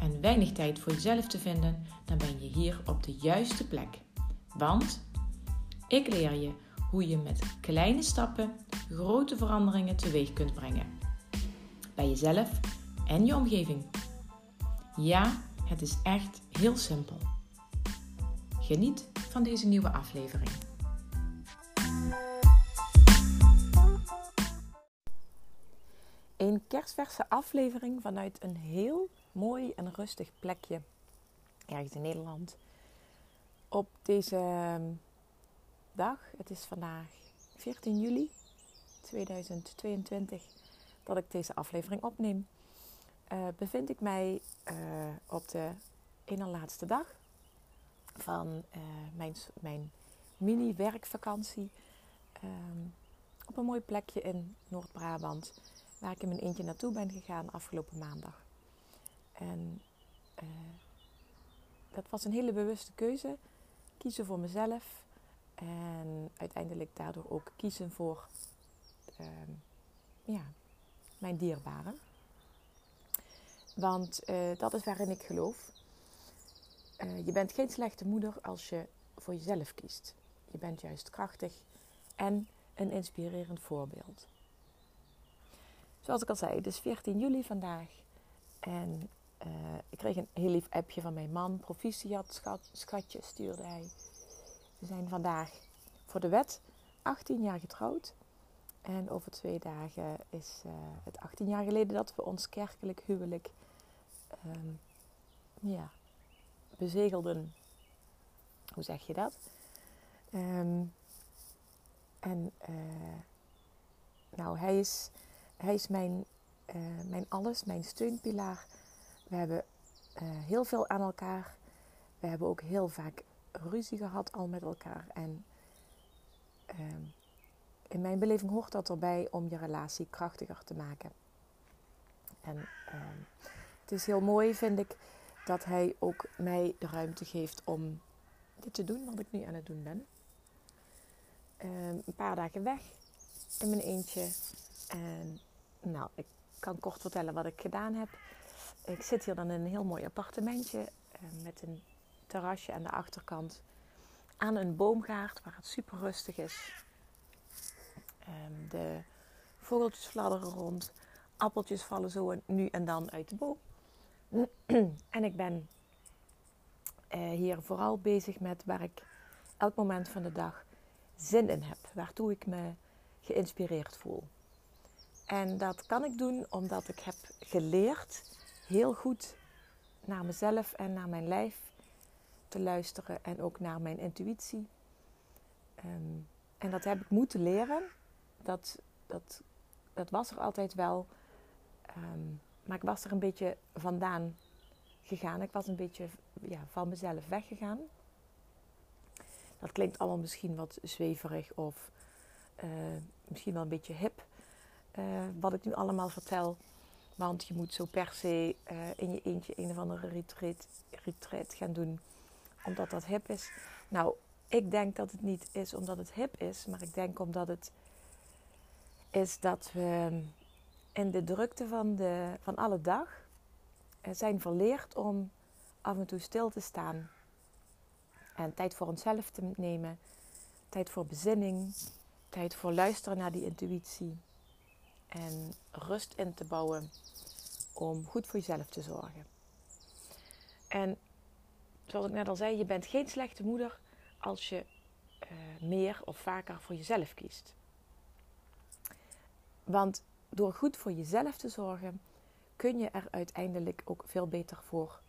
en weinig tijd voor jezelf te vinden, dan ben je hier op de juiste plek. Want ik leer je hoe je met kleine stappen grote veranderingen teweeg kunt brengen. Bij jezelf en je omgeving. Ja, het is echt heel simpel. Geniet van deze nieuwe aflevering. Een kerstverse aflevering vanuit een heel mooi en rustig plekje ergens in Nederland. Op deze ehm, dag, het is vandaag 14 juli 2022 dat ik deze aflevering opneem, uh, bevind ik mij uh, op de ene laatste dag van uh, mijn, mijn mini-werkvakantie um, op een mooi plekje in Noord-Brabant, waar ik in mijn eentje naartoe ben gegaan afgelopen maandag. En uh, dat was een hele bewuste keuze. Kiezen voor mezelf en uiteindelijk daardoor ook kiezen voor uh, ja, mijn dierbaren. Want uh, dat is waarin ik geloof. Uh, je bent geen slechte moeder als je voor jezelf kiest. Je bent juist krachtig en een inspirerend voorbeeld. Zoals ik al zei, het is 14 juli vandaag. En uh, ik kreeg een heel lief appje van mijn man. Proficiat, schat, schatje, stuurde hij. We zijn vandaag voor de wet 18 jaar getrouwd. En over twee dagen is uh, het 18 jaar geleden dat we ons kerkelijk huwelijk um, ja, bezegelden. Hoe zeg je dat? Um, en uh, nou, hij is, hij is mijn, mijn alles, mijn steunpilaar. We hebben uh, heel veel aan elkaar. We hebben ook heel vaak ruzie gehad al met elkaar. En ehm, in mijn beleving hoort dat erbij om je relatie krachtiger te maken. En uh, het is heel mooi, vind ik, dat hij ook mij de ruimte geeft om dit te doen, wat ik nu aan het doen ben. Uh, een paar dagen weg in mijn eentje. En nou, ik kan kort vertellen wat ik gedaan heb. Ik zit hier dan in een heel mooi appartementje uh, met een terrasje aan de achterkant. Aan een boomgaard waar het super rustig is. Um, de vogeltjes fladderen rond. Appeltjes vallen zo nu en dan uit de boom. en ik ben uh, hier vooral bezig met waar ik elk moment van de dag zin in heb. Waartoe ik me geïnspireerd voel. En dat kan ik doen omdat ik heb geleerd heel goed naar mezelf en naar mijn lijf te luisteren en ook naar mijn intuïtie. Um, en dat heb ik moeten leren. Dat, dat, dat was er altijd wel. Um, maar ik was er een beetje vandaan gegaan. Ik was een beetje ja, van mezelf weggegaan. Dat klinkt allemaal misschien wat zweverig of uh, misschien wel een beetje hip. Uh, wat ik nu allemaal vertel. Want je moet zo per se uh, in je eentje een of andere retreat, retreat gaan doen. Omdat dat hip is. Nou, ik denk dat het niet is omdat het hip is. Maar ik denk omdat het is dat we in de drukte van, de, van alle dag zijn verleerd om af en toe stil te staan. En tijd voor onszelf te nemen. Tijd voor bezinning. Tijd voor luisteren naar die intuïtie. En rust in te bouwen om goed voor jezelf te zorgen. En zoals ik net al zei, je bent geen slechte moeder als je uh, meer of vaker voor jezelf kiest. Want door goed voor jezelf te zorgen, kun je er uiteindelijk ook veel beter voor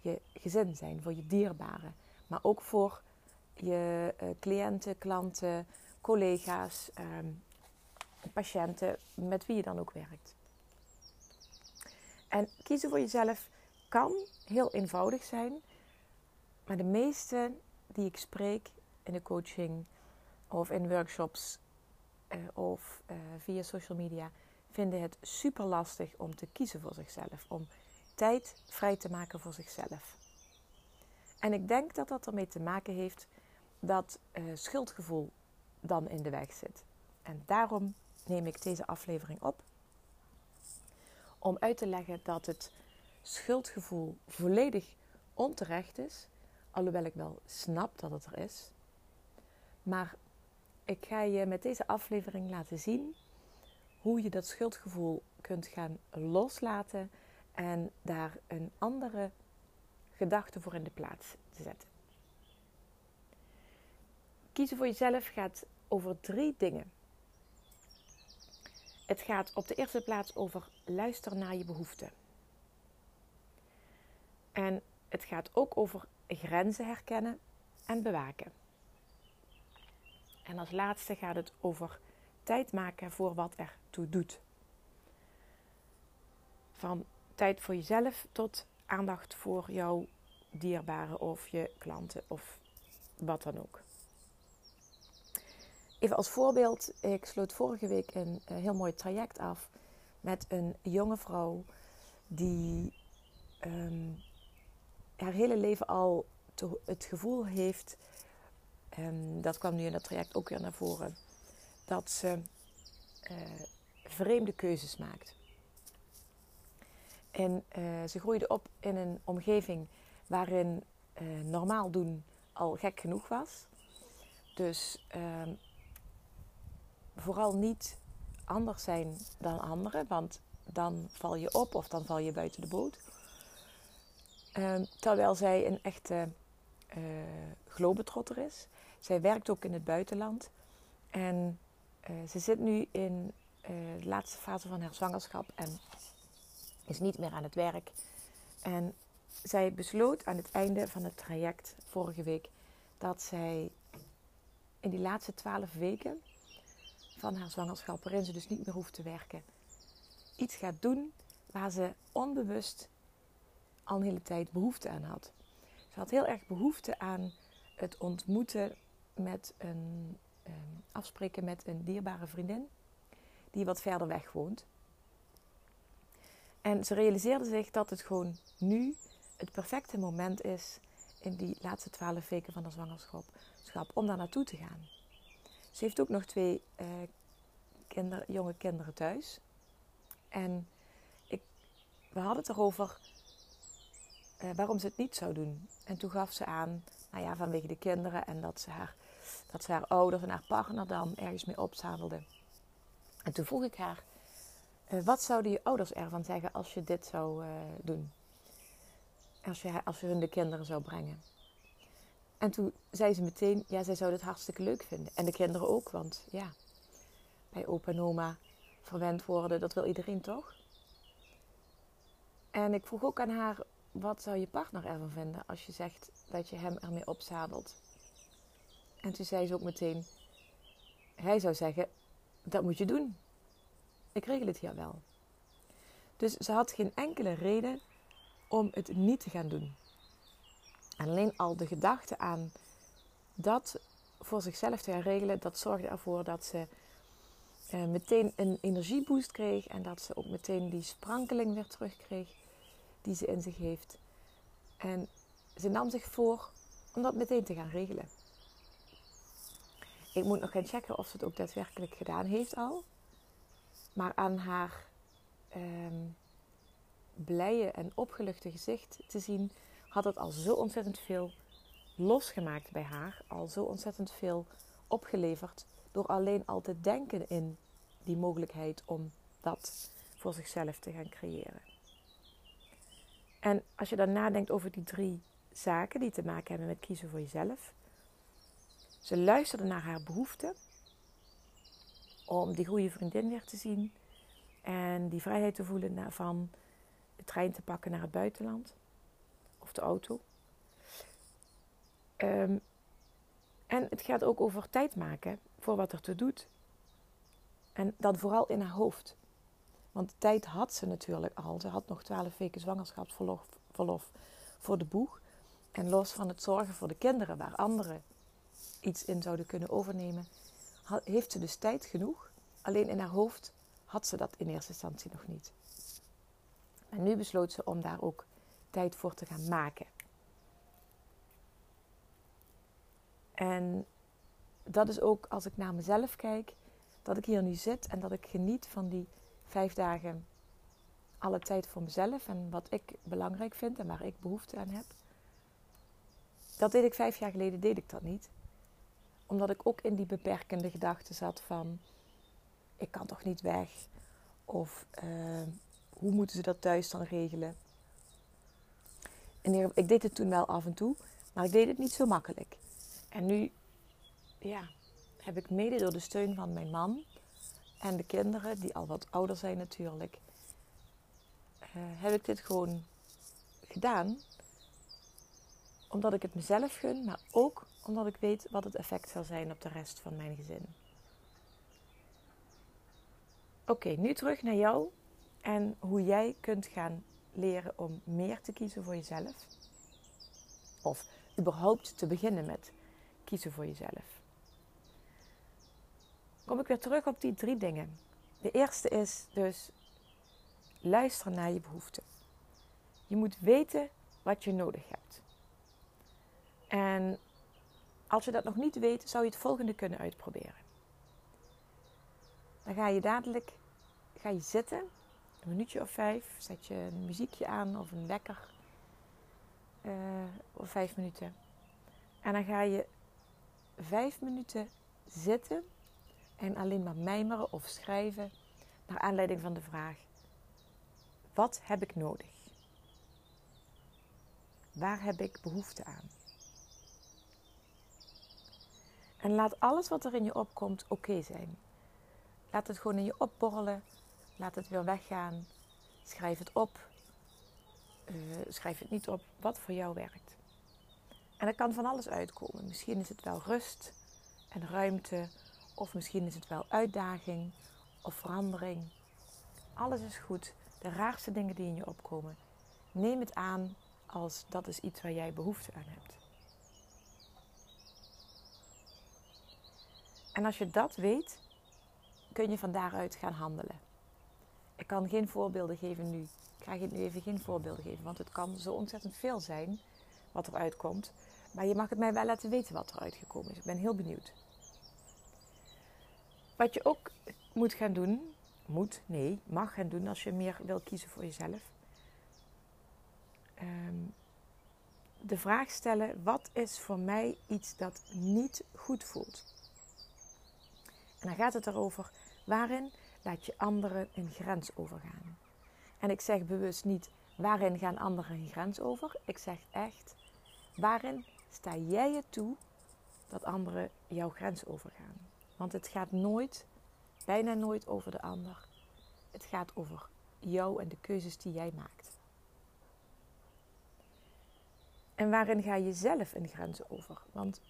je gezin zijn, voor je dierbaren. Maar ook voor je uh, cliënten, klanten, collega's, um, patiënten, met wie je dan ook werkt. En kiezen voor jezelf kan heel eenvoudig zijn. Maar de meeste die ik spreek in de coaching of in workshops uh, of uh, via social media vinden het super lastig om te kiezen voor zichzelf. Om tijd vrij te maken voor zichzelf. En ik denk dat dat ermee te maken heeft dat uh, schuldgevoel dan in de weg zit. En daarom neem ik deze aflevering op. Om uit te leggen dat het schuldgevoel volledig onterecht is. Alhoewel ik wel snap dat het er is. Maar ik ga je met deze aflevering laten zien hoe je dat schuldgevoel kunt gaan loslaten en daar een andere gedachte voor in de plaats te zetten. Kiezen voor jezelf gaat over drie dingen. Het gaat op de eerste plaats over luisteren naar je behoeften. En het gaat ook over grenzen herkennen en bewaken. En als laatste gaat het over tijd maken voor wat er toe doet. Van tijd voor jezelf tot aandacht voor jouw dierbaren of je klanten of wat dan ook. Even als voorbeeld, ik sloot vorige week een, heel mooi traject af met een jonge vrouw die ehm, haar hele leven al het gevoel heeft, en dat kwam nu in dat traject ook weer naar voren, dat ze uh, vreemde keuzes maakt. En uh, ze groeide op in een omgeving waarin normaal doen al gek genoeg was. Dus ehm, vooral niet anders zijn dan anderen, want dan val je op of dan val je buiten de boot. Ehm, terwijl zij een echte uh, globetrotter is. Zij werkt ook in het buitenland. En uh, ze zit nu in uh, de laatste fase van haar zwangerschap en is niet meer aan het werk. En zij besloot aan het einde van het traject vorige week dat zij in die laatste twaalf weken van haar zwangerschap, waarin ze dus niet meer hoeft te werken, iets gaat doen waar ze onbewust al een hele tijd behoefte aan had. Ze had heel erg behoefte aan het ontmoeten met een um, afspreken met een dierbare vriendin die wat verder weg woont. En ze realiseerde zich dat het gewoon nu het perfecte moment is in die laatste twaalf weken van de zwangerschap om daar naartoe te gaan. Ze heeft ook nog twee kinder, jonge kinderen thuis. En ik, we hadden het erover uh, waarom ze het niet zou doen. En toen gaf ze aan, nou ja, vanwege de kinderen en dat ze haar, dat haar ouders en haar partner dan ergens mee opzadelde. En toen vroeg ik haar, uh, wat zouden je ouders ervan zeggen als je dit zou doen? Als je, als je hun de kinderen zou brengen. En toen zei ze meteen, ja, zij zouden het hartstikke leuk vinden. En de kinderen ook, want ja, bij opa en oma verwend worden, dat wil iedereen toch? En ik vroeg ook aan haar, wat zou je partner ervan vinden als je zegt dat je hem ermee opzadelt? En toen zei ze ook meteen, hij zou zeggen, dat moet je doen. Ik regel het hier wel. Dus ze had geen enkele reden om het niet te gaan doen. En alleen al de gedachte aan dat voor zichzelf te gaan regelen, dat zorgde ervoor dat ze eh, meteen een energieboost kreeg en dat ze ook meteen die sprankeling weer terugkreeg die ze in zich heeft. En ze nam zich voor om dat meteen te gaan regelen. Ik moet nog gaan checken of ze het ook daadwerkelijk gedaan heeft al. Maar aan haar um, blije en opgeluchte gezicht te zien, had het al zo ontzettend veel losgemaakt bij haar. Al zo ontzettend veel opgeleverd door alleen al te denken in die mogelijkheid om dat voor zichzelf te gaan creëren. En als je dan nadenkt over die drie zaken die te maken hebben met kiezen voor jezelf. Ze luisterde naar haar behoeften om die goede vriendin weer te zien en die vrijheid te voelen van de trein te pakken naar het buitenland of de auto. Um, en het gaat ook over tijd maken voor wat er te doet. En dan vooral in haar hoofd. Want tijd had ze natuurlijk al. Ze had nog twaalf weken zwangerschapsverlof verlof voor de boeg. En los van het zorgen voor de kinderen, waar anderen iets in zouden kunnen overnemen, heeft ze dus tijd genoeg. Alleen in haar hoofd had ze dat in eerste instantie nog niet. En nu besloot ze om daar ook tijd voor te gaan maken. En dat is ook als ik naar mezelf kijk, dat ik hier nu zit en dat ik geniet van die vijf dagen alle tijd voor mezelf en wat ik belangrijk vind en waar ik behoefte aan heb. Dat deed ik vijf jaar geleden, deed ik dat niet. Omdat ik ook in die beperkende gedachten zat van, ik kan toch niet weg? Of uh, hoe moeten ze dat thuis dan regelen? En ik deed het toen wel af en toe, maar ik deed het niet zo makkelijk. En nu, ja, heb ik mede door de steun van mijn man en de kinderen, die al wat ouder zijn natuurlijk, uh, heb ik dit gewoon gedaan. Omdat ik het mezelf gun, maar ook omdat ik weet wat het effect zal zijn op de rest van mijn gezin. Oké, nu terug naar jou en hoe jij kunt gaan leren om meer te kiezen voor jezelf. Of überhaupt te beginnen met kiezen voor jezelf. Kom ik weer terug op die drie dingen. De eerste is dus luisteren naar je behoeften. Je moet weten wat je nodig hebt. En als je dat nog niet weet, zou je het volgende kunnen uitproberen. Dan ga je dadelijk ga je zitten, een minuutje of vijf, zet je een muziekje aan of een wekker uh, of vijf minuten. En dan ga je vijf minuten zitten en alleen maar mijmeren of schrijven naar aanleiding van de vraag: wat heb ik nodig? Waar heb ik behoefte aan? En laat alles wat er in je opkomt oké zijn. Laat het gewoon in je opborrelen. Laat het weer weggaan. Schrijf het op. Uh, schrijf het niet op. Wat voor jou werkt. En er kan van alles uitkomen. Misschien is het wel rust en ruimte. Of misschien is het wel uitdaging of verandering. Alles is goed. De raarste dingen die in je opkomen. Neem het aan als dat is iets waar jij behoefte aan hebt. En als je dat weet, kun je van daaruit gaan handelen. Ik kan geen voorbeelden geven nu. Ik ga nu even geen voorbeelden geven, want het kan zo ontzettend veel zijn wat er uitkomt. Maar je mag het mij wel laten weten wat er uitgekomen is. Ik ben heel benieuwd. Wat je ook moet gaan doen, moet, nee, mag gaan doen als je meer wil kiezen voor jezelf. Ehm, de vraag stellen: wat is voor mij iets dat niet goed voelt? En dan gaat het erover waarin laat je anderen een grens overgaan. En ik zeg bewust niet waarin gaan anderen een grens over. Ik zeg echt waarin sta jij het toe dat anderen jouw grens overgaan. Want het gaat nooit, bijna nooit over de ander. Het gaat over jou en de keuzes die jij maakt. En waarin ga je zelf een grens over? Want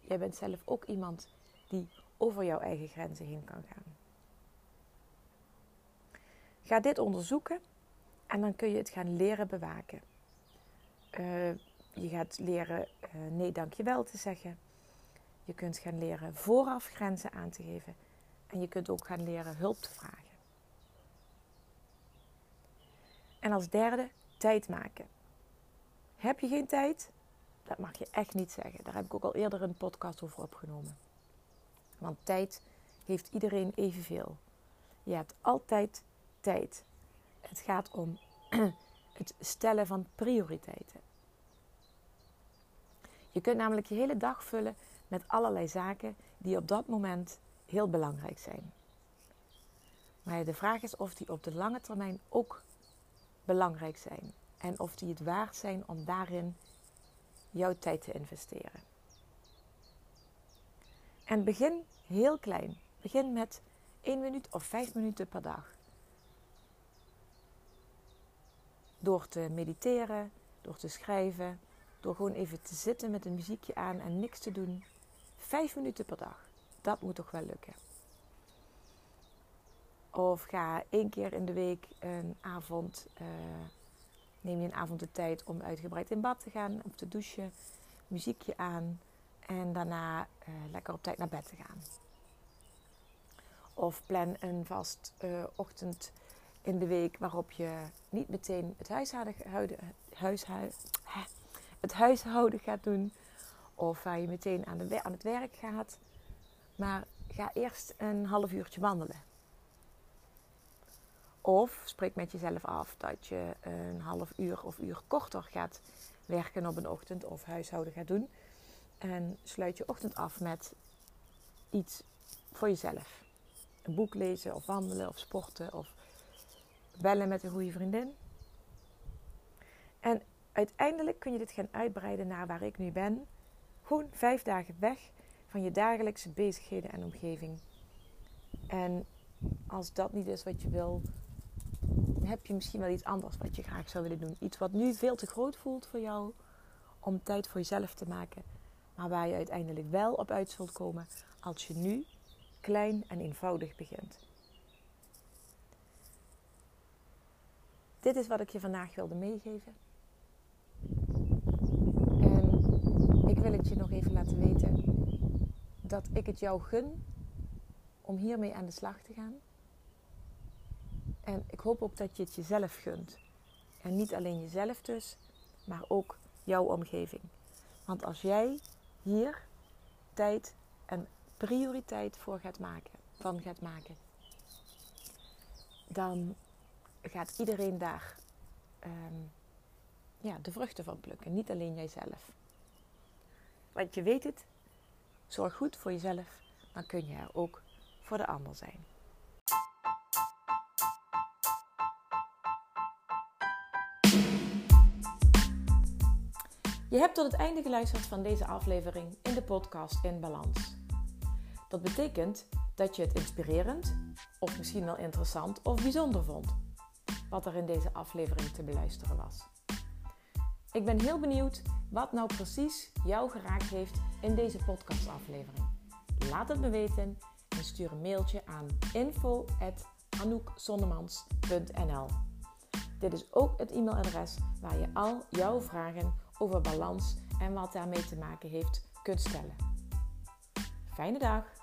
jij bent zelf ook iemand die over jouw eigen grenzen heen kan gaan. Ga dit onderzoeken en dan kun je het gaan leren bewaken. Uh, je gaat leren uh, nee dankjewel te zeggen. Je kunt gaan leren vooraf grenzen aan te geven. En je kunt ook gaan leren hulp te vragen. En als derde, tijd maken. Heb je geen tijd? Dat mag je echt niet zeggen. Daar heb ik ook al eerder een podcast over opgenomen. Want tijd heeft iedereen evenveel. Je hebt altijd Het gaat om het stellen van prioriteiten. Je kunt namelijk je hele dag vullen met allerlei zaken die op dat moment heel belangrijk zijn. Maar de vraag is of die op de lange termijn ook belangrijk zijn. En of die het waard zijn om daarin jouw tijd te investeren. En begin heel klein. Begin met 1 minuut of 5 minuten per dag. Door te mediteren, door te schrijven, door gewoon even te zitten met een muziekje aan en niks te doen. 5 minuten per dag. Dat moet toch wel lukken. Of ga één keer in de week een avond, uh, neem je een avond de tijd om uitgebreid in bad te gaan of te douchen, muziekje aan en daarna uh, lekker op tijd naar bed te gaan. Of plan een vast uh, ochtend in de week waarop je niet meteen het huishouden, het gaat doen. Of waar je meteen aan, aan het werk gaat. Maar ga eerst een half uurtje wandelen. Of spreek met jezelf af dat je een half uur of uur korter gaat werken op een ochtend of huishouden gaat doen. En sluit je ochtend af met iets voor jezelf. Een boek lezen of wandelen of sporten of bellen met een goede vriendin. En uiteindelijk kun je dit gaan uitbreiden naar waar ik nu ben. Gewoon vijf dagen weg van je dagelijkse bezigheden en omgeving. En als dat niet is wat je wil, heb je misschien wel iets anders wat je graag zou willen doen. Iets wat nu veel te groot voelt voor jou om tijd voor jezelf te maken. Maar waar je uiteindelijk wel op uit zult komen als je nu klein en eenvoudig begint. Dit is wat ik je vandaag wilde meegeven. En ik wil het je nog even laten weten dat ik het jou gun om hiermee aan de slag te gaan. En ik hoop ook dat je het jezelf gunt. En niet alleen jezelf dus, maar ook jouw omgeving. Want als jij hier tijd en prioriteit voor gaat maken, van gaat maken, dan gaat iedereen daar ehm, ja, de vruchten van plukken. Niet alleen jijzelf. Want je weet het, zorg goed voor jezelf, dan kun je er ook voor de ander zijn. Je hebt tot het einde geluisterd van deze aflevering in de podcast In Balans. Dat betekent dat je het inspirerend, of misschien wel interessant of bijzonder vond, wat er in deze aflevering te beluisteren was. Ik ben heel benieuwd wat nou precies jou geraakt heeft in deze podcastaflevering. Laat het me weten en stuur een mailtje aan info.anoukzonnemans.nl Dit is ook het e-mailadres waar je al jouw vragen over balans en wat daarmee te maken heeft kunt stellen. Fijne dag!